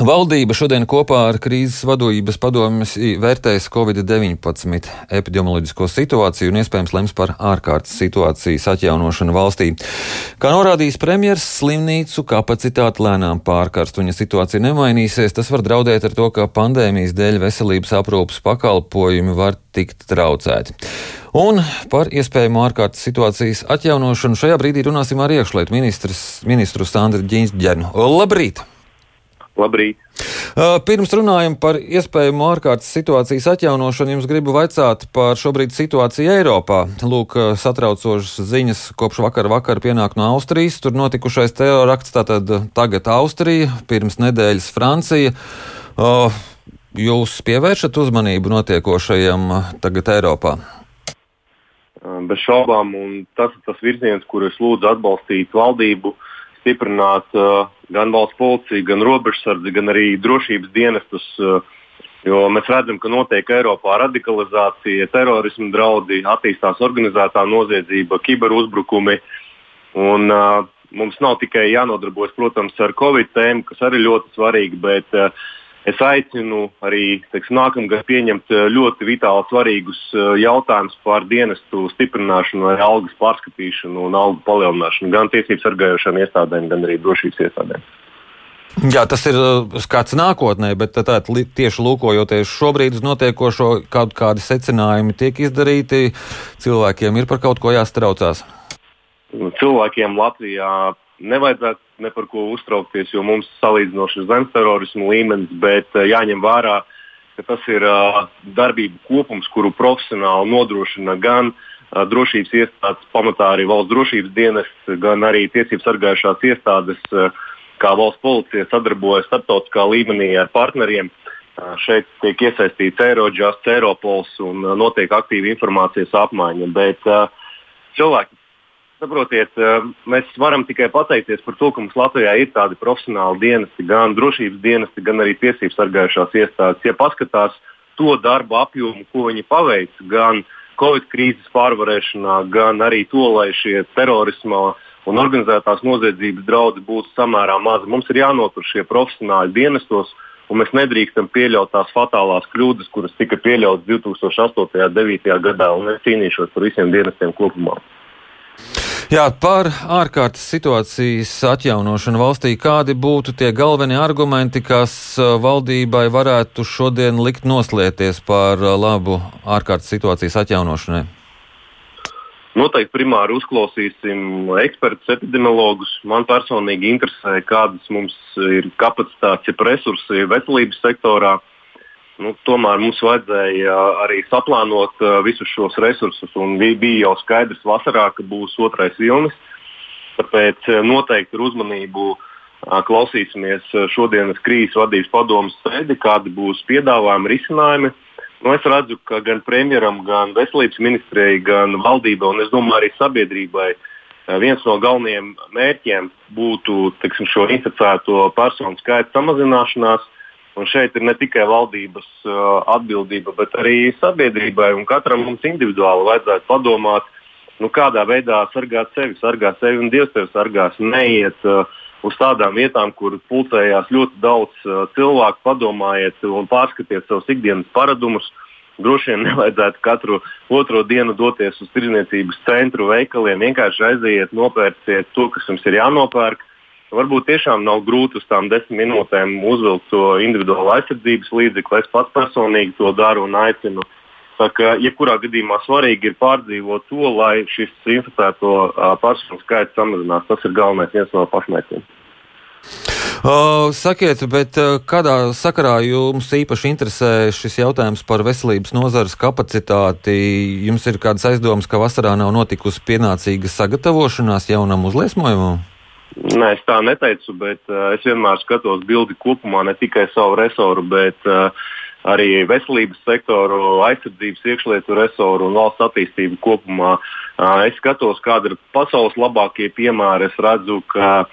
Valdība šodien kopā ar krīzes vadības padomjas vērtēs Covid-19 epidemioloģisko situāciju un iespējams lems par ārkārtas situācijas atjaunošanu valstī. Kā norādījis premjers, slimnīcu kapacitāte lēnām pārkarst, un ja situācija nemainīsies, tas var draudēt ar to, ka pandēmijas dēļ veselības aprūpas pakalpojumi var tikt traucēti. Un par iespējamo ārkārtas situācijas atjaunošanu šajā brīdī runāsim ar iekšlietu ministru Sandru Ģiņģernu. Labrīt! Labrīt! Pirms runājam par iespējamo ārkārtas situācijas atjaunošanu, jums gribu vaicāt par šobrīd situāciju Eiropā. Lūk, satraucošas ziņas kopš vakar vakar pienāk no Austrijas. Tur notikušais terorakts, tātad tagad Austrija, pirms nedēļas Francija. Jūs pievēršat uzmanību notiekošajam tagad Eiropā? Bez šaubām, un tas ir tas virziens, kur es lūdzu atbalstīt valdību, stiprināt uh, gan valsts policiju, gan robežsardzi, gan arī drošības dienestus. Eh, jo mēs redzam, ka notiek Eiropā radikalizācija, terorisma draudi, attīstās organizētā noziedzība, kiberuzbrukumi. Un, uh, mums nav tikai jānodarbojas protams, ar Covid tēmu, kas arī ļoti svarīga, bet uh, Es aicinu arī teiksim, nākamgad pieņemt eh, ļoti vitāli svarīgus eh, jautājumus par dienestu stiprināšanu, algas pārskatīšanu un algu palielināšanu gan tiesību sargājošām iestādēm, gan arī drošības iestādēm. Jā, tas ir eh, skats nākotnē, bet tā, tieši lūkojoties šobrīd uz notiekošo, kaut kādi secinājumi tiek izdarīti, cilvēkiem ir par kaut ko jāstraucās. Cilvēkiem Latvijā nevajadzētu ne par ko uztraukties, jo mums salīdzinoši zems terorismu līmenis, bet uh, jāņem vērā, ka tas ir uh, darbību kopums, kuru profesionāli nodrošina gan uh, drošības iestādes, pamatā arī valsts drošības dienests, gan arī tiesību sargājušās iestādes, kā valsts policija sadarbojas starptautiskā līmenī ar partneriem. Šeit tiek iesaistīts Eirodžas, Eiropols un notiek aktīva informācijas apmaiņa. Bet uh, cilvēki Saprotiet, eh, mēs varam tikai pateikties par to, ka mums Latvijā ir tādi profesionāli dienesti, gan drošības dienesti, gan arī tiesību sargājušās iestādes. Ja paskatās to darbu apjomu, ko viņi paveic, gan Covid krīzes pārvarēšanā, gan arī to, lai šie terorisma un organizētās noziedzības draudi būtu samērā mazi, mums ir jānotur šie profesionāļi dienestos. Un mēs nedrīkstam pieļaut tās fatālās kļūdas, kuras tika pieļautas 2008. un 2009. gadā. Es cīnīšos par visiem dienestiem kopumā. Jā, par ārkārtas situācijas atjaunošanu valstī. Kādi būtu tie galvenie argumenti, kas uh, valdībai varētu šodien likt noslēties par uh, labu ārkārtas situācijas atjaunošanai? Noteikti primāri uzklausīsim ekspertus, epidemiologus. Man personīgi interesē, kādas mums ir kapacitātes, ja resursi veselības sektorā, Nu, tomēr mums vajadzēja arī saplānot uh, visus šos resursus, bija jau skaidrs vasarā, ka būs otrais vilnis. Tāpēc uh, noteikti ar uzmanību uh, klausīsimies šodienas krīzes vadības padomus sēdi, kādi būs piedāvājumi, risinājumi. Nu, es redzu, ka gan premjeram, gan veselības ministrijai, gan valdībai un es domāju arī sabiedrībai viens no galvenajiem mērķiem būtu tiksim, šo inficēto personu skaita samazināšanās. Un šeit ir ne tikai valdības uh, atbildība, bet arī sabiedrībai un katram mums individuāli vajadzētu padomāt, nu, kādā veidā sargāt sevi, sargāt sevi un Dievs tevi sargās. Neiet uh, uz tādām vietām, kur pulcējās ļoti daudz uh, cilvēku, padomājiet un pārskatiet savus ikdienas paradumus. Droši vien nevajadzētu katru otro dienu doties uz tirdzniecības centru, veikaliem. Vienkārši aiziet, nopērciet to, kas jums ir jānopērk Varbūt tiešām nav grūti uz tām desmit minūtēm uzvilkt to individuālo aizsardzības līdzekli. Es pats personīgi to daru un aicinu. Tā kā jebkurā gadījumā svarīgi ir pārdzīvot to, lai šis inficēto personu skaits samazinās. Tas ir galvenais viens no pašmērķiem. Sakiet, bet kādā sakarā jums īpaši interesē šis jautājums par veselības nozares kapacitāti? Jums ir kādas aizdomas, ka vasarā nav notikusi pienācīga sagatavošanās jaunam uzliesmojumam? Nē, es tā neteicu, bet uh, es vienmēr skatos bildi kopumā, ne tikai savu resoru, bet uh, arī veselības sektoru, aizsardzības, iekšlietu resoru un valsts attīstību kopumā. Uh, es skatos, kāda ir pasaules labākie piemēri. Es redzu, ka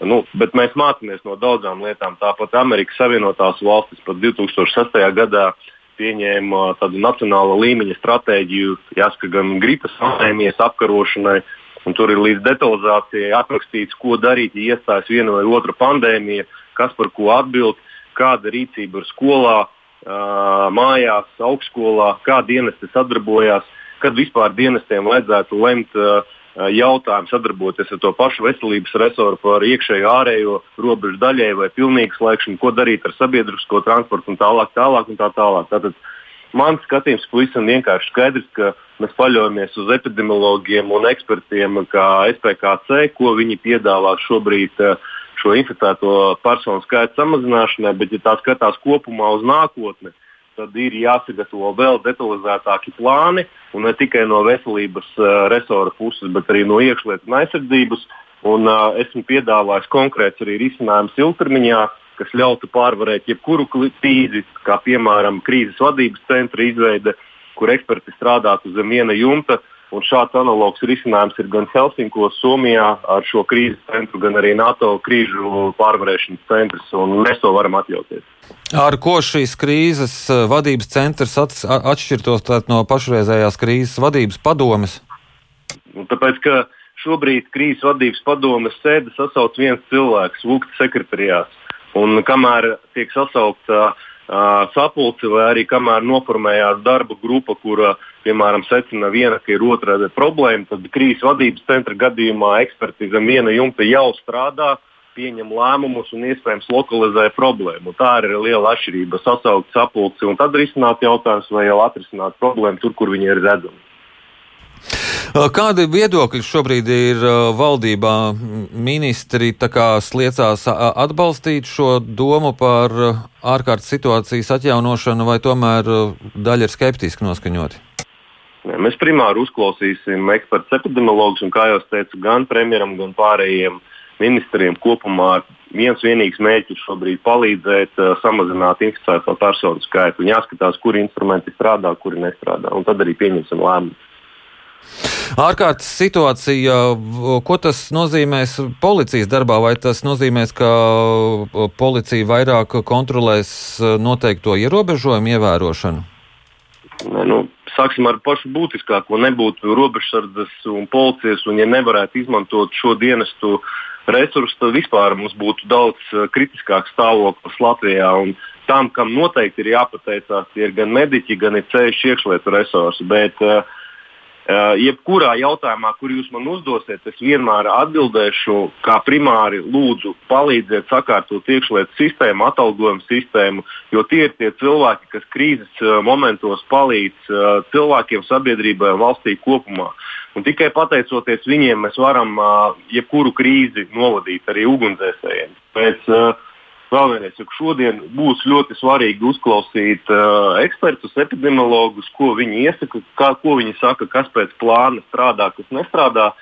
nu, mēs mācāmies no daudzām lietām. Tāpat Amerikas Savienotās valstis pat 2006. gadā pieņēma tādu nacionāla līmeņa stratēģiju, jāsaka, gan gripas pandēmijas apkarošanai, uh, Un tur ir līdz detalizācijai aprakstīts, ko darīt, ja iestājas viena vai otra pandēmija, kas par ko atbild. kāda rīcība ir skolā, mājās, augstskolā, kā dienesti sadarbojās, kad vispār dienestiem vajadzētu lemt jautājumu sadarboties ar to pašu veselības resoru par iekšējo ārējo robežu daļai vai pilnīgu slēgšanu, ko darīt ar sabiedrisko transportu un tālāk, tālāk un tā tālāk. Tātad, Mans skatījums pavisam vienkārši skaidrs, ka mēs paļaujamies uz epidemiologiem un ekspertiem, kā SPKC, ko viņi piedāvā šobrīd šo inficēto personu skaita samazināšanai, bet, ja tā skatās kopumā uz nākotni, tad ir jāsagatavo vēl detalizētāki plāni, un ne tikai no veselības uh, resora puses, bet arī no iekšlietu un aizsardzības. Un, uh, esmu piedāvājis konkrēts arī risinājums ilgtermiņā, kas ļautu pārvarēt jebkuru krīzi, kā piemēram krīzes vadības centra izveide, kur eksperti strādātu zem viena jumta. Un šāds analogs risinājums ir gan Helsinkos, Somijā ar šo krīzes centru, gan arī NATO krīžu pārvarēšanas centrs. Mēs to varam atļauties. Ar ko šīs krīzes eh, vadības centrs atšķirtos no pašreizējās krīzes vadības padomes? Un tāpēc, ka šobrīd krīzes vadības padomes sēde sasauc viens cilvēks, Lūks sekretariāts. Un kamēr tiek sasaukta uh, sapulce, vai arī kamēr noformējās darba grupa, kura, piemēram, secina viena, ka ir otrā problēma, tad krīzes vadības centra gadījumā eksperti zem viena jumta jau strādā, pieņem lēmumus un iespējams lokalizē problēmu. Tā ir liela atšķirība. Sasaukt sapulci un tad risināt jautājumus vai jau atrisināt problēmu tur, kur viņi ir redzami. Kādi viedokļi šobrīd ir valdībā? Ministri sliecās atbalstīt šo domu par ārkārtas situācijas atjaunošanu, vai tomēr daļa ir skeptiski noskaņoti? Mēs primāri uzklausīsim ekspertus, epidemiologus, un, kā jau teicu, gan premjeram, gan pārējiem ministriem kopumā viens vienīgs mērķis šobrīd palīdzēt uh, samazināt inficēto personu skaitu. Un jāskatās, kuri instrumenti strādā, kuri nestrādā. Un tad arī pieņemsim lēmumu. Ārkārtas situācija, ko tas nozīmēs policijas darbā? Vai tas nozīmēs, ka policija vairāk kontrolēs noteikto ierobežojumu ievērošanu? Ne, nu, sāksim ar pašu būtiskāko. Nebūtu robežsardzes un policijas, un ja nevarētu izmantot šo dienestu resursus, tad vispār mums būtu daudz kritiskāks stāvoklis Latvijā. Un tam, kam noteikti ir jāpateicās, ir gan mediķi, gan ir ceļš iekšlietu resursi. Bet, uh, Uh, jebkurā jautājumā, kur jūs man uzdosiet, es vienmēr atbildēšu, kā primāri lūdzu palīdziet sakārtot iekšlietu sistēmu, atalgojumu sistēmu, jo tie ir tie cilvēki, kas krīzes uh, momentos palīdz uh, cilvēkiem, sabiedrībai un valstī kopumā. Un tikai pateicoties viņiem, mēs varam jebkuru krīzi novadīt arī ugunsdzēsējiem. Pēc, uh, Vēlreiz, ka šodien būs ļoti svarīgi uzklausīt uh, ekspertus, epidemiologus, ko viņi iesaka, kā, ko viņi saka, kas pēc plāna strādā, kas nestrādā.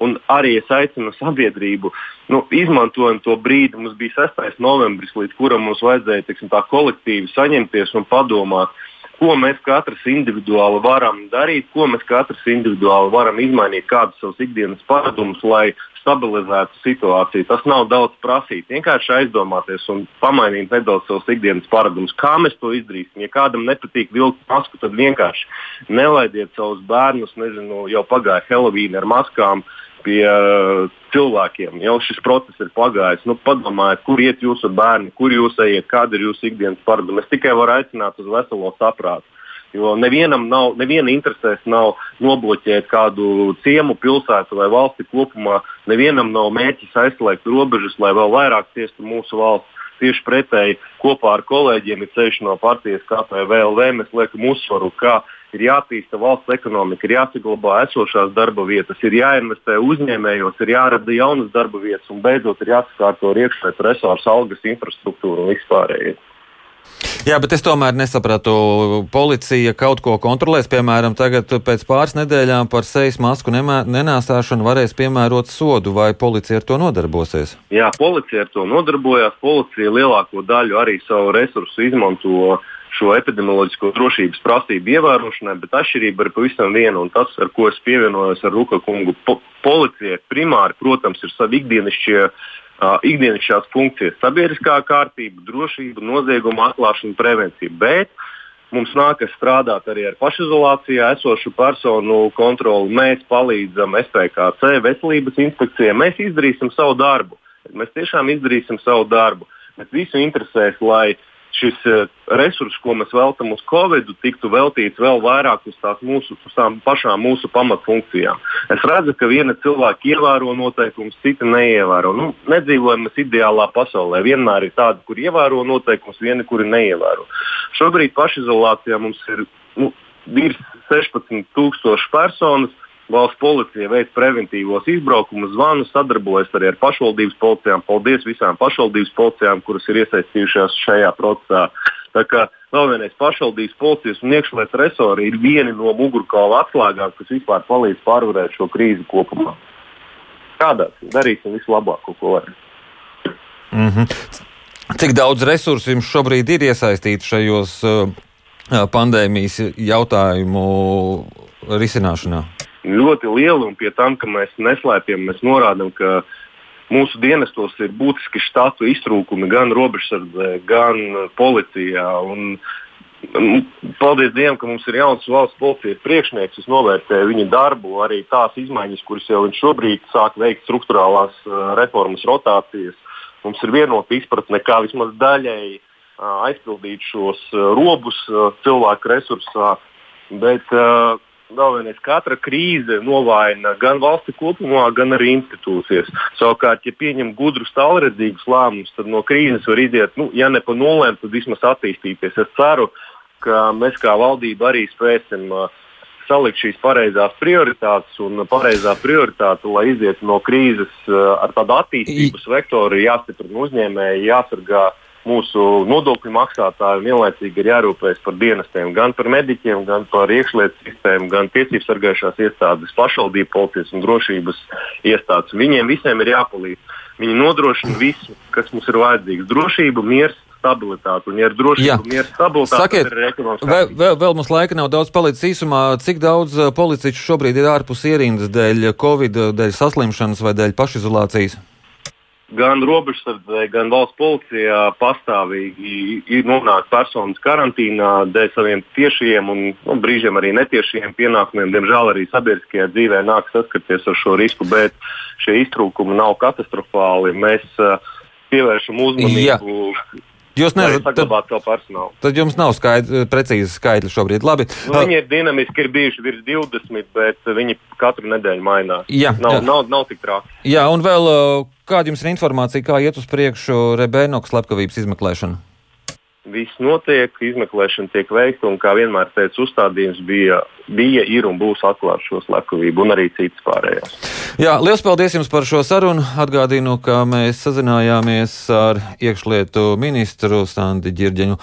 Un arī es aicinu sabiedrību, nu, izmantojot to brīdi, mums bija 6. novembris, līdz kuram mums vajadzēja teiksim, tā kolektīvi saņemties un padomāt, ko mēs katrs individuāli varam darīt, ko mēs katrs individuāli varam izmainīt, kādus savus ikdienas paradumus, lai stabilizētu situāciju. Tas nav daudz prasīt. Vienkārši aizdomāties un pamainīt nedaudz savus ikdienas paradumus. Kā mēs to izdarīsim? Ja kādam nepatīk vilkt masku, tad vienkārši nelaidiet savus bērnus, nezinu, jau pagāja Helovīna ar maskām. Pie uh, cilvēkiem jau šis process ir pagājis. Nu, padomājiet, kur iet jūsu bērni, kur jūs ejat, kāda ir jūsu ikdienas paradumi. Es tikai varu aicināt uz veselo saprātu. Jo nevienam nav, neviena interesēs nav nobloķēt kādu ciemu, pilsētu vai valsti kopumā. Nevienam nav mērķis aizslēgt robežas, lai vēl vairāk ciestu mūsu valsts. Tieši pretēji kopā ar kolēģiem ir ceļš no partijas KPVLV. Mēs liekam uzsvaru, ka ir jātīsta valsts ekonomika, ir jāsaglabā esošās darba vietas, ir jāinvestē uzņēmējos, ir jārada jaunas darba vietas un beidzot ir jāsakārto iekšējais resursu, algas, infrastruktūra un vispārējais. Jā, bet es tomēr nesapratu, policija kaut ko kontrolēs. Piemēram, tagad pēc pāris nedēļām par sejas masku nenāsāšanu varēs piemērot sodu, vai policija ar to nodarbosies? Jā, policija ar to nodarbojās. Policija lielāko daļu arī savu resursu izmanto šo epidemioloģisko drošības prasību ievērošanai, bet atšķirība ir pavisam viena. Tas, ar ko es pievienojos ar Ruka kungu, po policijai primāri, protams, ir savi ikdienišķie uh, ikdienas funkcijas - sabiedriskā kārtība, drošība, nozieguma atklāšana, prevencija. Bet mums nākas strādāt arī ar pašizolācijā esošu personu kontroli. Mēs palīdzam SPKC, veselības inspekcijai. Mēs izdarīsim savu darbu. Mēs tiešām izdarīsim savu darbu. bet visu interesēs, lai šis uh, resurs, ko mēs veltam uz Covid, tiktu veltīts vēl vairāk uz, mūsu, uz tām pašām mūsu pamatfunkcijām. Es redzu, ka viena cilvēka ievēro noteikumus, cita neievēro. Nu, nedzīvojam mēs ideālā pasaulē. Vienmēr ir tādi, kur ievēro noteikumus, vieni, kuri neievēro. Šobrīd pašizolācijā mums ir nu, virs 16,000 personas. Valsts policija veic preventīvos izbraukumus, zvanu, sadarbojas arī ar pašvaldības policijām. Paldies visām pašvaldības policijām, kuras ir iesaistījušās šajā procesā. Tā kā vēl vienreiz pašvaldības policijas un iekšlietu resori ir vieni no mugurkaula atslēgām, kas vispār palīdz pārvarēt šo krīzi kopumā. Kādās darīsim visu labāko, ko varam. Mm -hmm. Cik daudz resursu jums šobrīd ir iesaistīti šajos uh, pandēmijas jautājumu risināšanā? Ļoti liela, un pie tam, ka mēs neslēpjam, mēs norādām, ka mūsu dienestos ir būtiski štatu iztrūkumi gan robežsardzē, gan policijā. Un, Paldies Dievam, ka mums ir jauns valsts policijas priekšnieks. Es novērtēju viņa darbu, arī tās izmaiņas, kuras jau viņš šobrīd sāk veikt struktūrālās reformas, rotācijas. Mums ir vienota izpratne, kā vismaz daļēji aizpildīt šos robus cilvēku resursā. Bet vēl vienreiz, katra krīze novājina gan valsti kopumā, gan arī institūcijas. Savukārt, ja pieņem gudrus, tālredzīgus lēmumus, tad no krīzes var iziet, nu, ja ne pa nulēm, tad vismaz attīstīties. Es ceru, ka mēs kā valdība arī spēsim uh, salikt šīs pareizās prioritātes un pareizā prioritāte, lai izietu no krīzes uh, ar tādu attīstības vektoru, jāstiprina uzņēmēji, jāsargā uh, mūsu nodokļu maksātāji vienlaicīgi ir jārūpējas par dienestiem, gan par mediķiem, gan par iekšlietu sistēmu, gan tiesību sargājušās iestādes, pašvaldību, policijas un drošības iestādes. Viņiem visiem ir jāpalīdz. Viņi nodrošina visu, kas mums ir vajadzīgs - drošību, mieru, stabilitāti. Un, ja ir drošība, mieru, stabilitāte, Sakiet, tad ir ekonomiskā. Vēl, vēl, vēl mums laika nav daudz palicis īsumā. Cik daudz uh, policistu šobrīd ir ārpus ierindas dēļ Covid, dēļ saslimšanas vai dēļ pašizolācijas? Gan robežsardzē, gan valsts policijā pastāvīgi ir nonākts personas karantīnā dēļ saviem tiešiem un nu, brīžiem arī netiešiem pienākumiem. Diemžēl arī sabiedriskajā dzīvē nāk saskarties ar šo risku, bet šie iztrūkumi nav katastrofāli. Mēs uh, pievēršam uzmanību. Jā. Jūs nevarat saglabāt to personālu. Tad jums nav skaidri, precīzi skaidri šobrīd. Labi. Nu, viņi ir dinamiski, ir bijuši virs 20, bet viņi katru nedēļu mainās. Jā, nav, jā. nav, nav tik traki. Jā, un vēl kāda jums ir informācija, kā iet uz priekšu Rebēnoks slepkavības izmeklēšana? Viss notiek, izmeklēšana tiek veikta, un kā vienmēr teicu, uzstādījums bija, bija ir un būs atklāt šo slepkavību un arī citas pārējās. Jā, liels paldies jums par šo sarunu. Atgādinu, ka mēs sazinājāmies ar iekšlietu ministru Sandi Girģeņu.